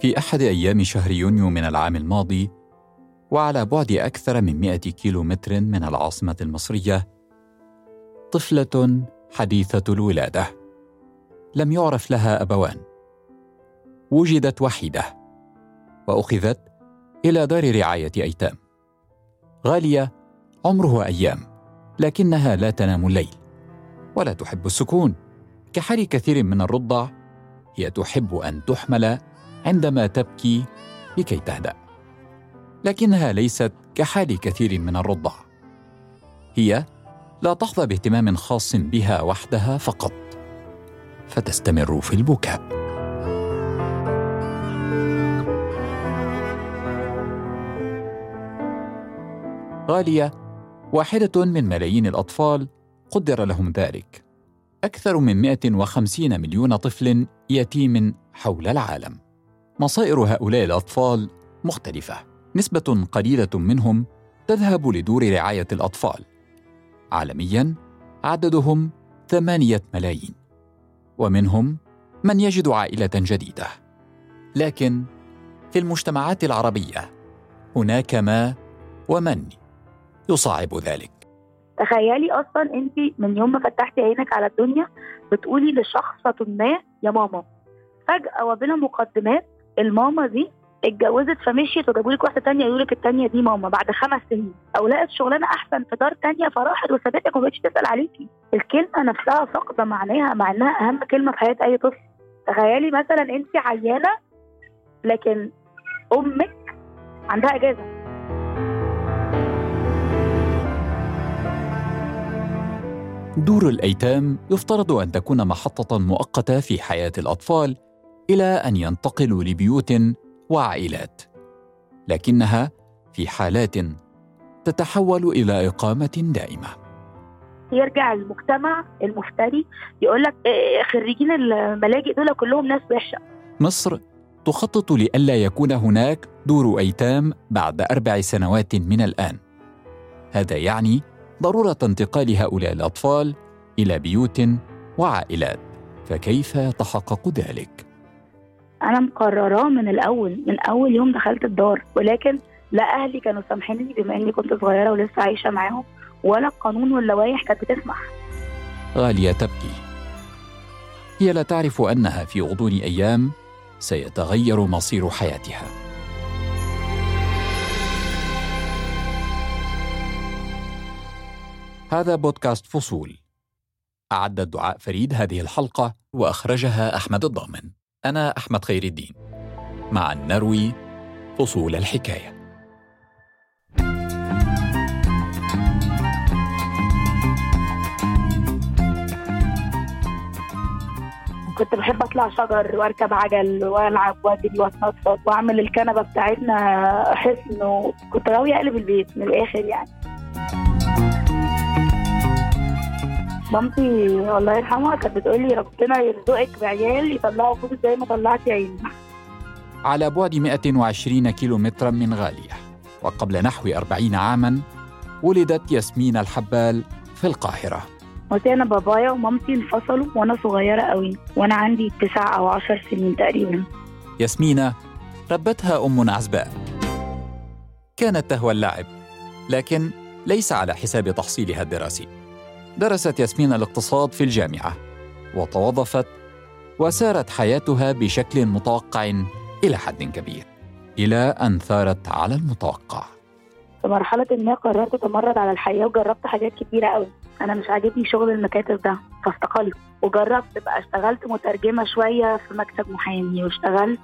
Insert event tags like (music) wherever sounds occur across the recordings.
في أحد أيام شهر يونيو من العام الماضي وعلى بعد أكثر من 100 كيلو متر من العاصمة المصرية طفلة حديثة الولادة. لم يعرف لها أبوان. وجدت وحيدة وأخذت إلى دار رعاية أيتام. غالية عمرها أيام لكنها لا تنام الليل ولا تحب السكون. كحال كثير من الرضع هي تحب أن تحمل عندما تبكي لكي تهدأ. لكنها ليست كحال كثير من الرضع. هي لا تحظى باهتمام خاص بها وحدها فقط. فتستمر في البكاء. غالية واحدة من ملايين الأطفال قدر لهم ذلك. أكثر من 150 مليون طفل يتيم حول العالم. مصائر هؤلاء الأطفال مختلفة. نسبة قليلة منهم تذهب لدور رعاية الأطفال. عالمياً عددهم ثمانية ملايين. ومنهم من يجد عائلة جديدة. لكن في المجتمعات العربية هناك ما ومن يصعب ذلك. تخيلي أصلا أنت من يوم ما فتحتي عينك على الدنيا بتقولي لشخصة ما يا ماما فجأة وبلا مقدمات الماما دي اتجوزت فمشيت وجابوا لك واحدة تانية يقول لك التانية دي ماما بعد خمس سنين. أو لقت شغلانة أحسن في دار تانية فراحت وسابتك وما بقتش تسأل عليكي. الكلمة نفسها فاقدة معناها مع انها أهم كلمة في حياة أي طفل. تخيلي مثلا انت عيانة لكن أمك عندها إجازة. دور الأيتام يفترض أن تكون محطة مؤقتة في حياة الأطفال إلى أن ينتقلوا لبيوت وعائلات لكنها في حالات تتحول إلى إقامة دائمة. يرجع المجتمع المفتري يقول لك إيه، خريجين الملاجئ دول كلهم ناس وحشة. مصر تخطط لئلا يكون هناك دور أيتام بعد أربع سنوات من الآن. هذا يعني ضرورة انتقال هؤلاء الأطفال إلى بيوت وعائلات فكيف يتحقق ذلك؟ أنا مقرراه من الأول من أول يوم دخلت الدار ولكن لا أهلي كانوا سامحيني بما إني كنت صغيرة ولسه عايشة معاهم ولا القانون واللوائح كانت بتسمح. غالية تبكي. هي لا تعرف أنها في غضون أيام سيتغير مصير حياتها. هذا بودكاست فصول. أعد الدعاء فريد هذه الحلقة وأخرجها أحمد الضامن. أنا أحمد خير الدين. مع نروي فصول الحكاية. كنت بحب أطلع شجر وأركب عجل وألعب واجري واتنطط وأعمل الكنبة بتاعتنا حصن وكنت غاويه أقلب البيت من الآخر يعني. مامتي الله يرحمها كانت بتقول لي ربنا يرزقك بعيال يطلعوا فلوس زي ما طلعتي عيني. على بعد 120 كيلو مترا من غالية وقبل نحو 40 عاما ولدت ياسمين الحبال في القاهرة. قلت أنا بابايا ومامتي انفصلوا وأنا صغيرة قوي وأنا عندي تسع أو عشر سنين تقريبا. ياسمينة ربتها أم عزباء. كانت تهوى اللعب لكن ليس على حساب تحصيلها الدراسي. درست ياسمين الاقتصاد في الجامعة وتوظفت وسارت حياتها بشكل متوقع إلى حد كبير إلى أن ثارت على المتوقع. في مرحلة ما قررت أتمرد على الحياة وجربت حاجات كتيرة قوي. أنا مش عاجبني شغل المكاتب ده فاستقلت. وجربت بقى اشتغلت مترجمة شوية في مكتب محامي واشتغلت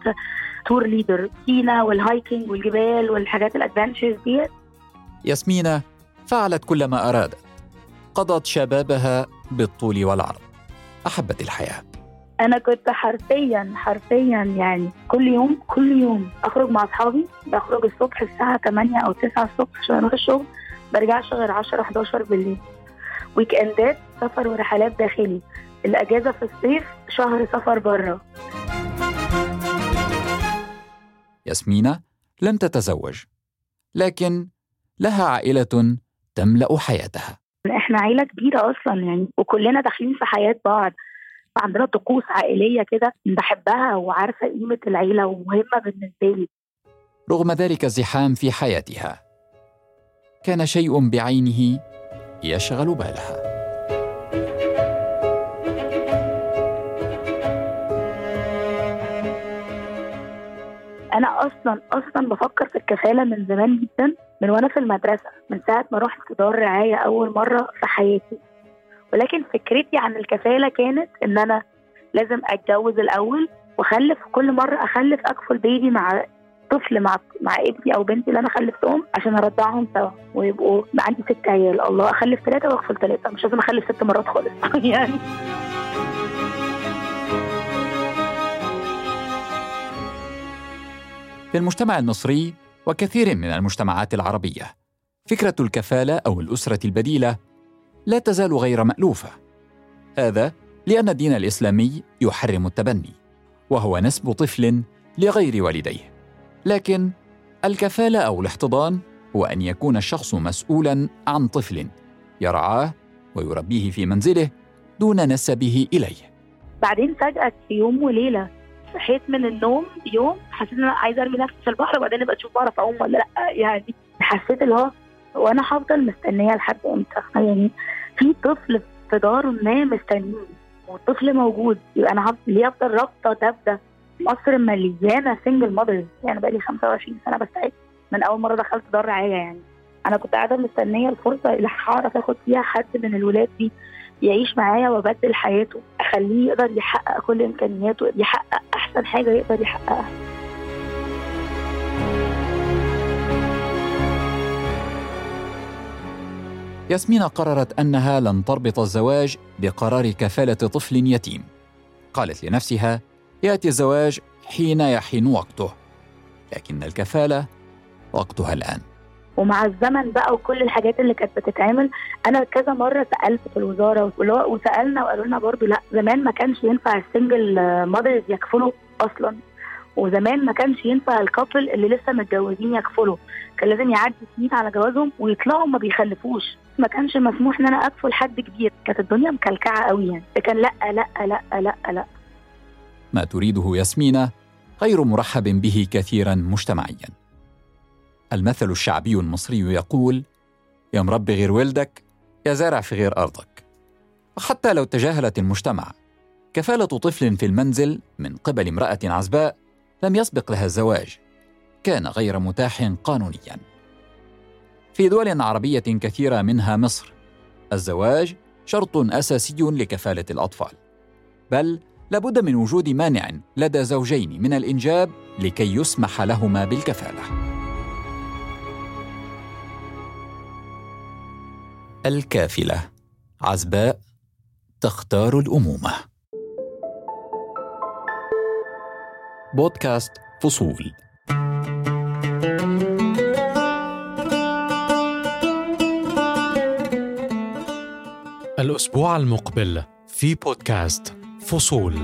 tour leader سينا وال hiking والجبال والحاجات ال adventures دي ياسمينة فعلت كل ما أرادت. قضت شبابها بالطول والعرض. أحبت الحياة. أنا كنت حرفيا حرفيا يعني كل يوم كل يوم أخرج مع أصحابي بخرج الصبح الساعة 8 أو 9 الصبح عشان أروح الشغل برجعش غير 10 11 بالليل. ويك اندات سفر ورحلات داخلي. الأجازة في الصيف شهر سفر بره ياسمينة لم تتزوج لكن لها عائلة تملأ حياتها. إحنا عيلة كبيرة أصلا يعني وكلنا داخلين في حياة بعض عندنا طقوس عائلية كده بحبها وعارفة قيمة العيلة ومهمة بالنسبة لي. رغم ذلك الزحام في حياتها كان شيء بعينه يشغل بالها. أنا أصلا أصلا بفكر في الكفاله من زمان جدا من وأنا في المدرسة من ساعة ما رحت دار رعاية أول مرة في حياتي. ولكن فكرتي عن الكفالة كانت إن أنا لازم أتجوز الأول وأخلف كل مرة أخلف أكفل بيبي مع طفل مع مع ابني أو بنتي اللي أنا خلفتهم عشان أرضعهم سوا ويبقوا عندي ست عيال. الله أخلف ثلاثة واغفل ثلاثة مش لازم أخلف ست مرات خالص. (laughs) يعني. في المجتمع المصري وكثير من المجتمعات العربية. فكرة الكفالة أو الأسرة البديلة لا تزال غير مألوفة. هذا لأن الدين الإسلامي يحرم التبني وهو نسب طفل لغير والديه. لكن الكفالة أو الاحتضان هو أن يكون الشخص مسؤولا عن طفل يرعاه ويربيه في منزله دون نسبه إليه. بعدين فجأة في يوم وليلة صحيت من النوم يوم حسيت إن أنا عايزة أرمي نفسي في البحر وبعدين أبقى أشوف بعرف أعوم ولا لأ يعني حسيت اللي هو وأنا هفضل مستنية لحد إمتى؟ يعني في طفل في دار ما مستنيني والطفل موجود يبقى أنا ليه أفضل رابطة تبدا مصر مليانة سنجل ماذرز يعني بقى لي 25 سنة بستعد من أول مرة دخلت دار رعاية يعني. أنا كنت قاعدة مستنية الفرصة اللي هعرف آخد فيها حد من الولاد دي. يعيش معايا وأبدل حياته أخليه يقدر يحقق كل إمكانياته يحقق أحسن حاجة يقدر يحققها. ياسمين قررت أنها لن تربط الزواج بقرار كفالة طفل يتيم. قالت لنفسها يأتي الزواج حين يحين وقته لكن الكفالة وقتها الآن. ومع الزمن بقى وكل الحاجات اللي كانت بتتعمل أنا كذا مرة سألت في الوزارة وسألنا وقالوا لنا برضه لأ زمان ما كانش ينفع ال single mothers يكفلوا أصلا وزمان ما كانش ينفع ال couple اللي لسه متجوزين يكفلوا كان لازم يعدي سنين على جوازهم ويطلعوا ما بيخلفوش ما كانش مسموح إن أنا أكفل حد كبير كانت الدنيا مكلكعة قوي يعني كان لأ لأ لأ لأ لأ. ما تريده ياسمين غير مرحب به كثيرا مجتمعيا. المثل الشعبي المصري يقول يا مربي غير ولدك يا زارع في غير أرضك. وحتى لو تجاهلت المجتمع كفالة طفل في المنزل من قبل امرأة عزباء لم يسبق لها الزواج كان غير متاح قانونيا. في دول عربية كثيرة منها مصر الزواج شرط أساسي لكفالة الأطفال بل لابد من وجود مانع لدى زوجين من الإنجاب لكي يسمح لهما بالكفالة. الكافلة. عزباء تختار الأمومة. بودكاست فصول. الأسبوع المقبل في بودكاست فصول.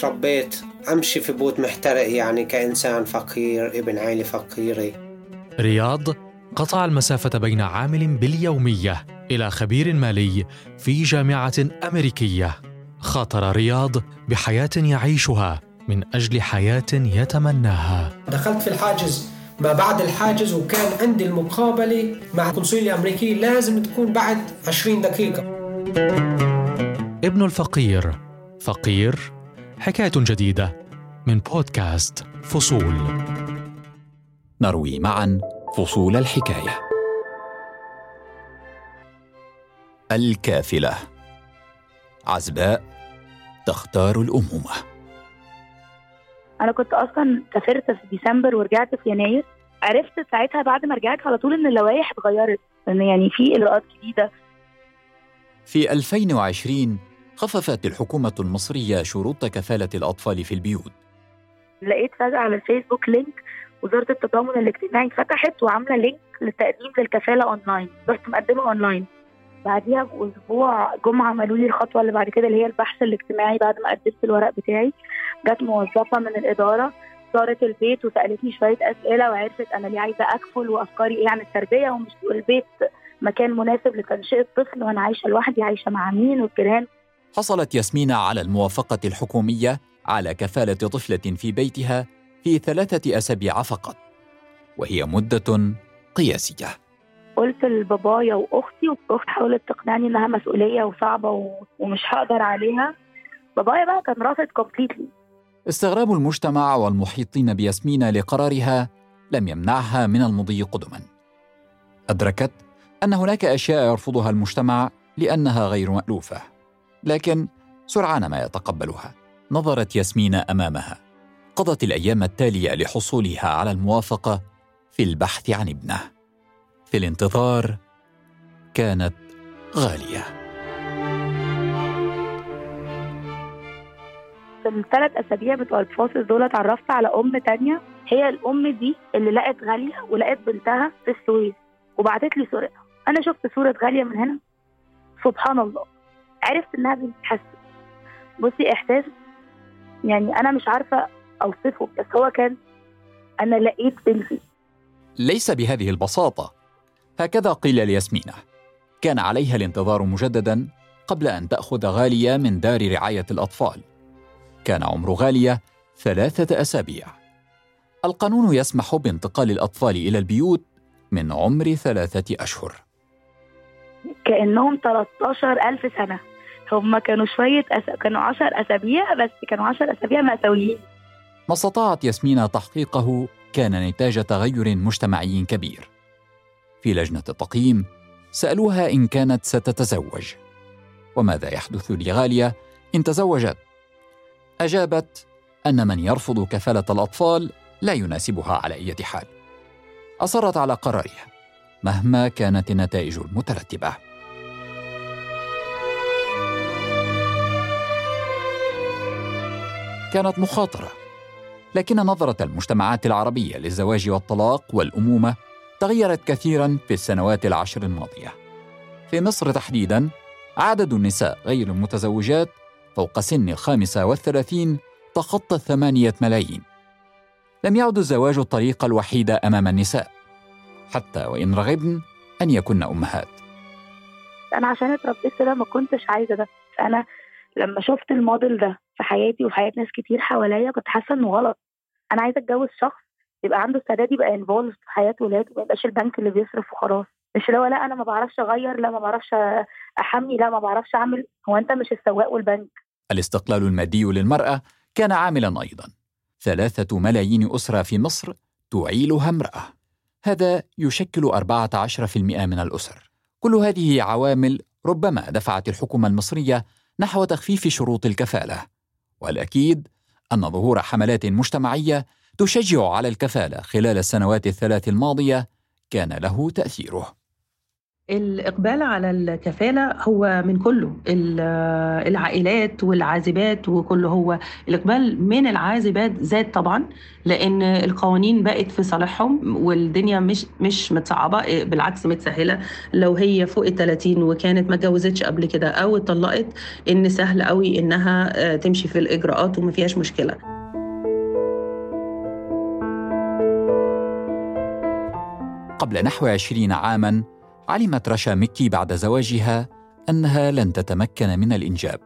تربيت أمشي في بيت محترق يعني كإنسان فقير ابن عائلة فقيرة. رياض قطع المسافة بين عامل باليومية إلى خبير مالي في جامعة أمريكية. خاطر رياض بحياة يعيشها من أجل حياة يتمناها. دخلت في الحاجز ما بعد الحاجز وكان عندي المقابلة مع القنصلية الأمريكية لازم تكون بعد 20 دقيقة. ابن الفقير فقير حكاية جديدة من بودكاست فصول. نروي معا فصول الحكاية. الكافلة. عزباء تختار الأمومة. أنا كنت أصلا سافرت في ديسمبر ورجعت في يناير. عرفت ساعتها بعد ما رجعت على طول إن اللوائح اتغيرت إن يعني في اجراءات جديدة. في 2020 خففت الحكومة المصرية شروط كفالة الأطفال في البيوت. لقيت فجأة على الفيسبوك link وزارة التضامن الاجتماعي فتحت وعاملة link للتقديم للكفالة اونلاين رحت مقدمة اونلاين بعديها بأسبوع جم عملوا لي الخطوة اللي بعد كده اللي هي البحث الاجتماعي بعد ما قدمت الورق بتاعي. جت موظفة من الإدارة زارت البيت وسألتني شوية أسئلة وعرفت أنا ليه عايزة أكفل وأفكاري إيه عن التربية ومش البيت مكان مناسب لتنشئة طفل وأنا عايشة لوحدي عايشة مع مين والجيران حصلت ياسمين على الموافقة الحكومية على كفالة طفلة في بيتها في ثلاثة أسابيع فقط وهي مدة قياسية. قلت لبابايا وأختي واختي حاولت تقنعني إنها مسؤولية وصعبة ومش هقدر عليها. بابايا بقى كان رافض كومبليتلي استغراب المجتمع والمحيطين بياسمين لقرارها لم يمنعها من المضي قدما. أدركت أن هناك أشياء يرفضها المجتمع لأنها غير مألوفة لكن سرعان ما يتقبلها. نظرت ياسمين أمامها. قضت الأيام التالية لحصولها على الموافقة في البحث عن ابنه. في الانتظار كانت غالية. في الثلاث أسابيع بتوع الفاصل دول اتعرفت على أم تانية. هي الأم دي اللي لقت غالية ولقت بنتها في السويس وبعتت لي صورتها. أنا شفت صورة غالية من هنا. سبحان الله. عرفت إنها بنت حسن. بصي إحساس يعني أنا مش عارفة أوصفه بس هو كان أنا لقيت بنتي. ليس بهذه البساطة. هكذا قيل لياسمينة. كان عليها الانتظار مجددا قبل أن تأخذ غالية من دار رعاية الأطفال. كان عمر غالية ثلاثة أسابيع. القانون يسمح بانتقال الأطفال إلى البيوت من عمر ثلاثة أشهر. كأنهم 13 ألف سنة. هم كانوا شوية أس... كانوا 10 أسابيع بس كانوا 10 أسابيع مأساويين. ما استطاعت ياسمين تحقيقه كان نتاج تغير مجتمعي كبير. في لجنة التقييم سألوها إن كانت ستتزوج. وماذا يحدث لغالية؟ إن تزوجت. أجابت أن من يرفض كفالة الأطفال لا يناسبها على أي حال. أصرت على قرارها مهما كانت النتائج المترتبة. كانت مخاطرة. لكن نظرة المجتمعات العربية للزواج والطلاق والأمومة تغيرت كثيرا في السنوات العشر الماضية. في مصر تحديدا عدد النساء غير المتزوجات فوق سن الخامسة والثلاثين تخطى الثمانيه ملايين. لم يعد الزواج الطريقة الوحيده أمام النساء حتى وإن رغبن أن يكن أمهات. أنا عشان اتربيت كده ما كنتش عايزة ده. فانا لما شفت الموديل ده في حياتي وفي حياة ناس كتير حواليا كنت حاسة إنه غلط. أنا عايزة أتجوز شخص يبقى عنده استعداد يبقى انفولد في حياة ولاده ما يبقاش البنك اللي بيصرف وخلاص. مش هو لأ أنا ما بعرفش أغير لأ ما بعرفش أحمي لأ ما بعرفش أعمل. هو أنت مش السواق والبنك. الاستقلال المادي للمرأة كان عاملا أيضا. ثلاثة ملايين أسرة في مصر تعيلها امرأة. هذا يشكل 14% من الأسر. كل هذه عوامل ربما دفعت الحكومة المصرية نحو تخفيف شروط الكفالة. والأكيد أن ظهور حملات مجتمعية تشجع على الكفالة خلال السنوات الثلاث الماضية كان له تأثيره. الإقبال على الكفالة هو من كله. العائلات والعازبات وكله هو الإقبال من العازبات زاد طبعا لأن القوانين بقت في صالحهم والدنيا مش مش متصعبة بالعكس متسهلة. لو هي فوق ال 30 وكانت ما اتجوزتش قبل كده أو اتطلقت إن سهل قوي إنها تمشي في الإجراءات وما فيهاش مشكلة. قبل نحو عشرين عاماً علمت رشا مكي بعد زواجها أنها لن تتمكن من الإنجاب.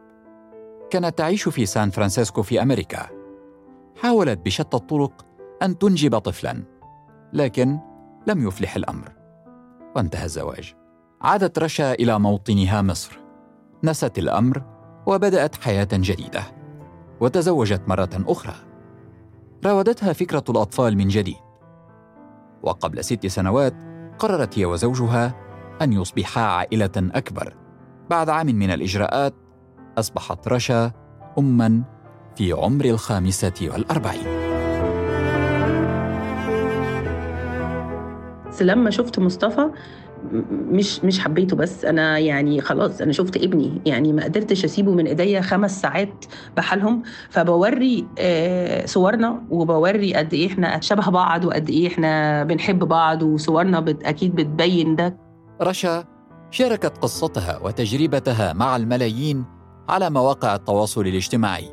كانت تعيش في سان فرانسيسكو في أمريكا. حاولت بشتى الطرق أن تنجب طفلا لكن لم يفلح الأمر. وانتهى الزواج. عادت رشا إلى موطنها مصر. نست الأمر وبدأت حياة جديدة. وتزوجت مرة أخرى. راودتها فكرة الأطفال من جديد. وقبل ست سنوات قررت هي وزوجها أن يصبحا عائلة أكبر. بعد عام من الإجراءات أصبحت رشا أماً في عمر الخامسة والأربعين. لما شفت مصطفى مش مش حبيته بس أنا يعني خلاص أنا شفت ابني يعني ما قدرتش اسيبه من ايديا خمس ساعات بحالهم فبوري صورنا وبوري قد إيه إحنا شبه بعض وقد إيه إحنا بنحب بعض وصورنا أكيد بتبين ده رشا شاركت قصتها وتجربتها مع الملايين على مواقع التواصل الاجتماعي.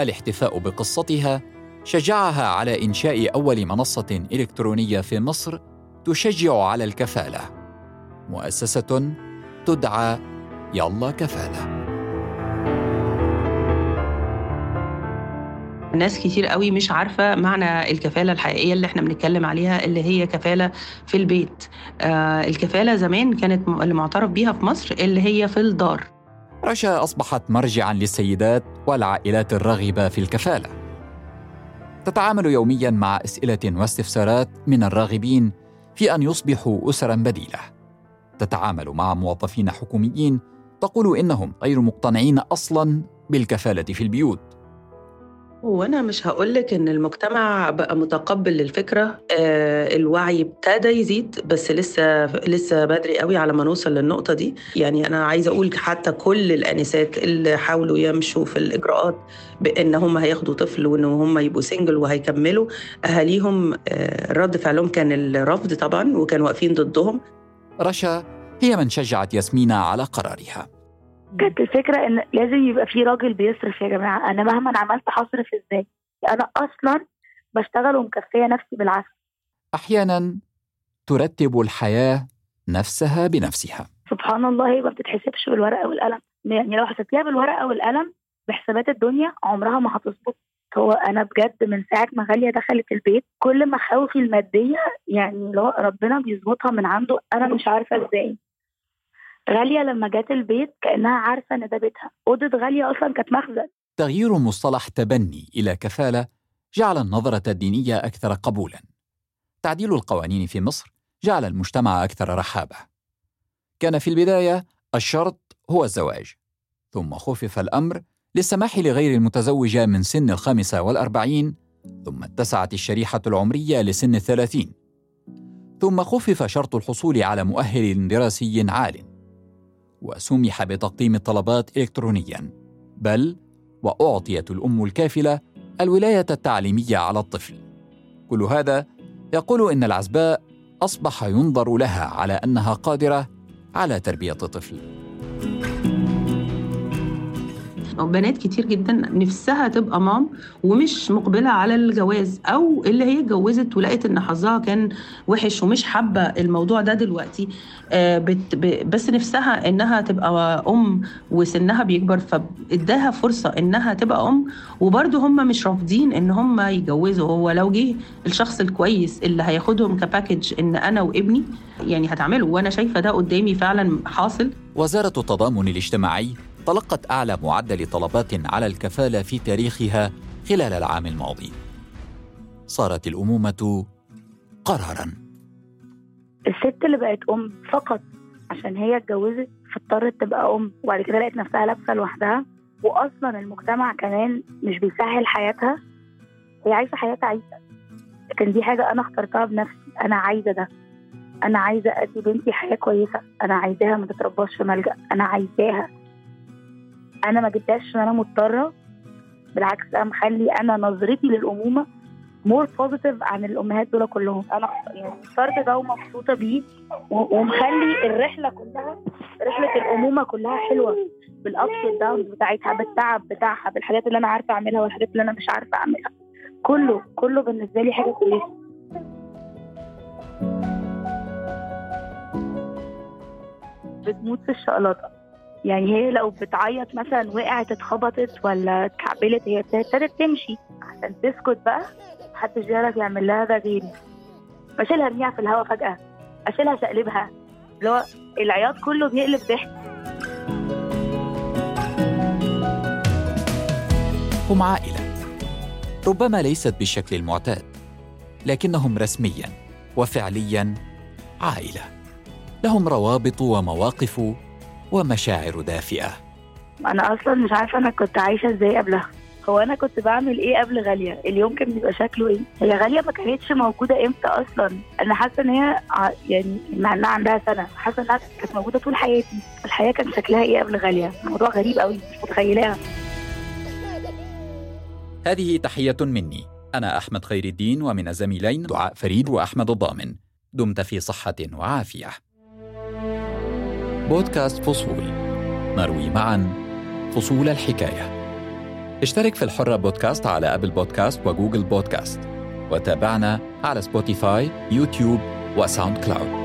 الاحتفاء بقصتها شجعها على إنشاء أول منصة إلكترونية في مصر تشجع على الكفالة. مؤسسة تدعى يلا كفالة. ناس كتير قوي مش عارفة معنى الكفالة الحقيقية اللي إحنا بنتكلم عليها اللي هي كفالة في البيت. آه الكفالة زمان كانت اللي معترف بيها في مصر اللي هي في الدار. رشا أصبحت مرجعا للسيدات والعائلات الراغبة في الكفالة. تتعامل يوميا مع أسئلة واستفسارات من الراغبين في أن يصبحوا أسرا بديلة. تتعامل مع موظفين حكوميين تقول إنهم غير مقتنعين أصلا بالكفالة في البيوت. وأنا مش هقول لك ان المجتمع بقى متقبل للفكرة. آه الوعي ابتدى يزيد بس لسه لسه بدري قوي على ما نوصل للنقطة دي. يعني أنا عايزة أقول حتى كل الأنسات اللي حاولوا يمشوا في الإجراءات بإن هم هياخدوا طفل وإن هم يبقوا سنجل وهيكملوا أهاليهم آه رد فعلهم كان الرفض طبعا وكانوا واقفين ضدهم. رشا هي من شجعت ياسمينة على قرارها. كانت الفكرة إن لازم يبقى في راجل بيصرف يا جماعة. أنا مهما عملت هصرف إزاي؟ أنا أصلا بشتغل ومكفية نفسي بالعافية. أحيانا ترتب الحياة نفسها بنفسها. سبحان الله هي ما بتتحسبش بالورقة والقلم. يعني لو حسبتيها بالورقة والقلم بحسابات الدنيا عمرها ما هتظبط. هو أنا بجد من ساعة ما غالية دخلت البيت كل مخاوفي المادية يعني لو ربنا بيظبطها من عنده أنا مش عارفة إزاي. غالية لما جت البيت كأنها عارفة إن ده بيتها. أوضة غالية أصلا كانت مخزن تغيير مصطلح تبني إلى كفالة جعل النظرة الدينية أكثر قبولا. تعديل القوانين في مصر جعل المجتمع أكثر رحابة. كان في البداية الشرط هو الزواج ثم خفف الأمر للسماح لغير المتزوجة من سن الخامسة والأربعين ثم اتسعت الشريحة العمرية لسن الثلاثين. ثم خفف شرط الحصول على مؤهل دراسي عال. وسمح بتقديم الطلبات إلكترونيا بل وأعطيت الأم الكافلة الولاية التعليمية على الطفل. كل هذا يقول إن العزباء أصبح ينظر لها على أنها قادرة على تربية طفل بنات كتير جدا نفسها تبقى مام ومش مقبلة على الجواز أو اللي هي اتجوزت ولقيت إن حظها كان وحش ومش حابة الموضوع ده دلوقتي آه، بس نفسها إنها تبقى أم وسنها بيكبر فإداها فرصة إنها تبقى أم. وبرضه هم مش رافضين إن هم يتجوزوا هو لو جه الشخص الكويس اللي هياخدهم كباكج إن أنا وابني يعني هتعمله. وأنا شايفة ده قدامي فعلا حاصل. وزارة التضامن الاجتماعي تلقت أعلى معدل طلبات على الكفالة في تاريخها خلال العام الماضي. صارت الأمومة قرارا. الست اللي بقت أم فقط عشان هي اتجوزت فاضطرت تبقى أم وبعد كده لقت نفسها لابسة لوحدها واصلا المجتمع كمان مش بيسهل حياتها. هي عايزة حياة عيشه لكن دي حاجة أنا اخترتها بنفسي. أنا عايزة ده. أنا عايزة أدي بنتي حياة كويسة. أنا عايزاها ما تترباش في ملجأ. أنا عايزاها. أنا ما جبتهاش عشان أنا مضطرة. بالعكس أنا مخلي أنا نظرتي للأمومة more positive عن الأمهات دول كلهم. أنا يعني اخترت ده ومبسوطة بيه. ومخلي الرحلة كلها رحلة الأمومة كلها حلوة. بال ups وال downs بتاعتها بالتعب بتاعها بالحاجات اللي أنا عارفة أعملها والحاجات اللي أنا مش عارفة أعملها. كله كله بالنسبة لي حاجة كويسة. بتموت في الشقلاطه يعني هي لو بتعيط مثلا وقعت اتخبطت ولا اتكعبلت هي ابتدت تمشي عشان تسكت بقى. محدش يعرف يعمل لها ده غيري. اشيلها ارميها في الهواء فجأة. اشيلها شقلبها. اللي هو العياط كله بيقلب ضحك. هم عائلة. ربما ليست بالشكل المعتاد لكنهم رسميا وفعليا عائلة. لهم روابط ومواقف ومشاعر دافئة. أنا أصلا مش عارفة أنا كنت عايشة إزاي قبلها. هو أنا كنت بعمل إيه قبل غالية؟ اليوم كان بيبقى شكله إيه؟ هي غالية ما كانتش موجودة إمتى أصلا؟ أنا حاسة إن هي يعني مع انها عندها سنة. حاسة إنها كانت موجودة طول حياتي. الحياة كان شكلها إيه قبل غالية؟ موضوع غريب قوي مش متخيلاها. هذه تحية مني. أنا أحمد خير الدين ومن الزميلين دعاء فريد وأحمد الضامن. دمت في صحة وعافية. بودكاست فصول. نروي معا فصول الحكاية. اشترك في الحرة بودكاست على أبل بودكاست وجوجل بودكاست. وتابعنا على سبوتيفاي يوتيوب وساوند كلاود.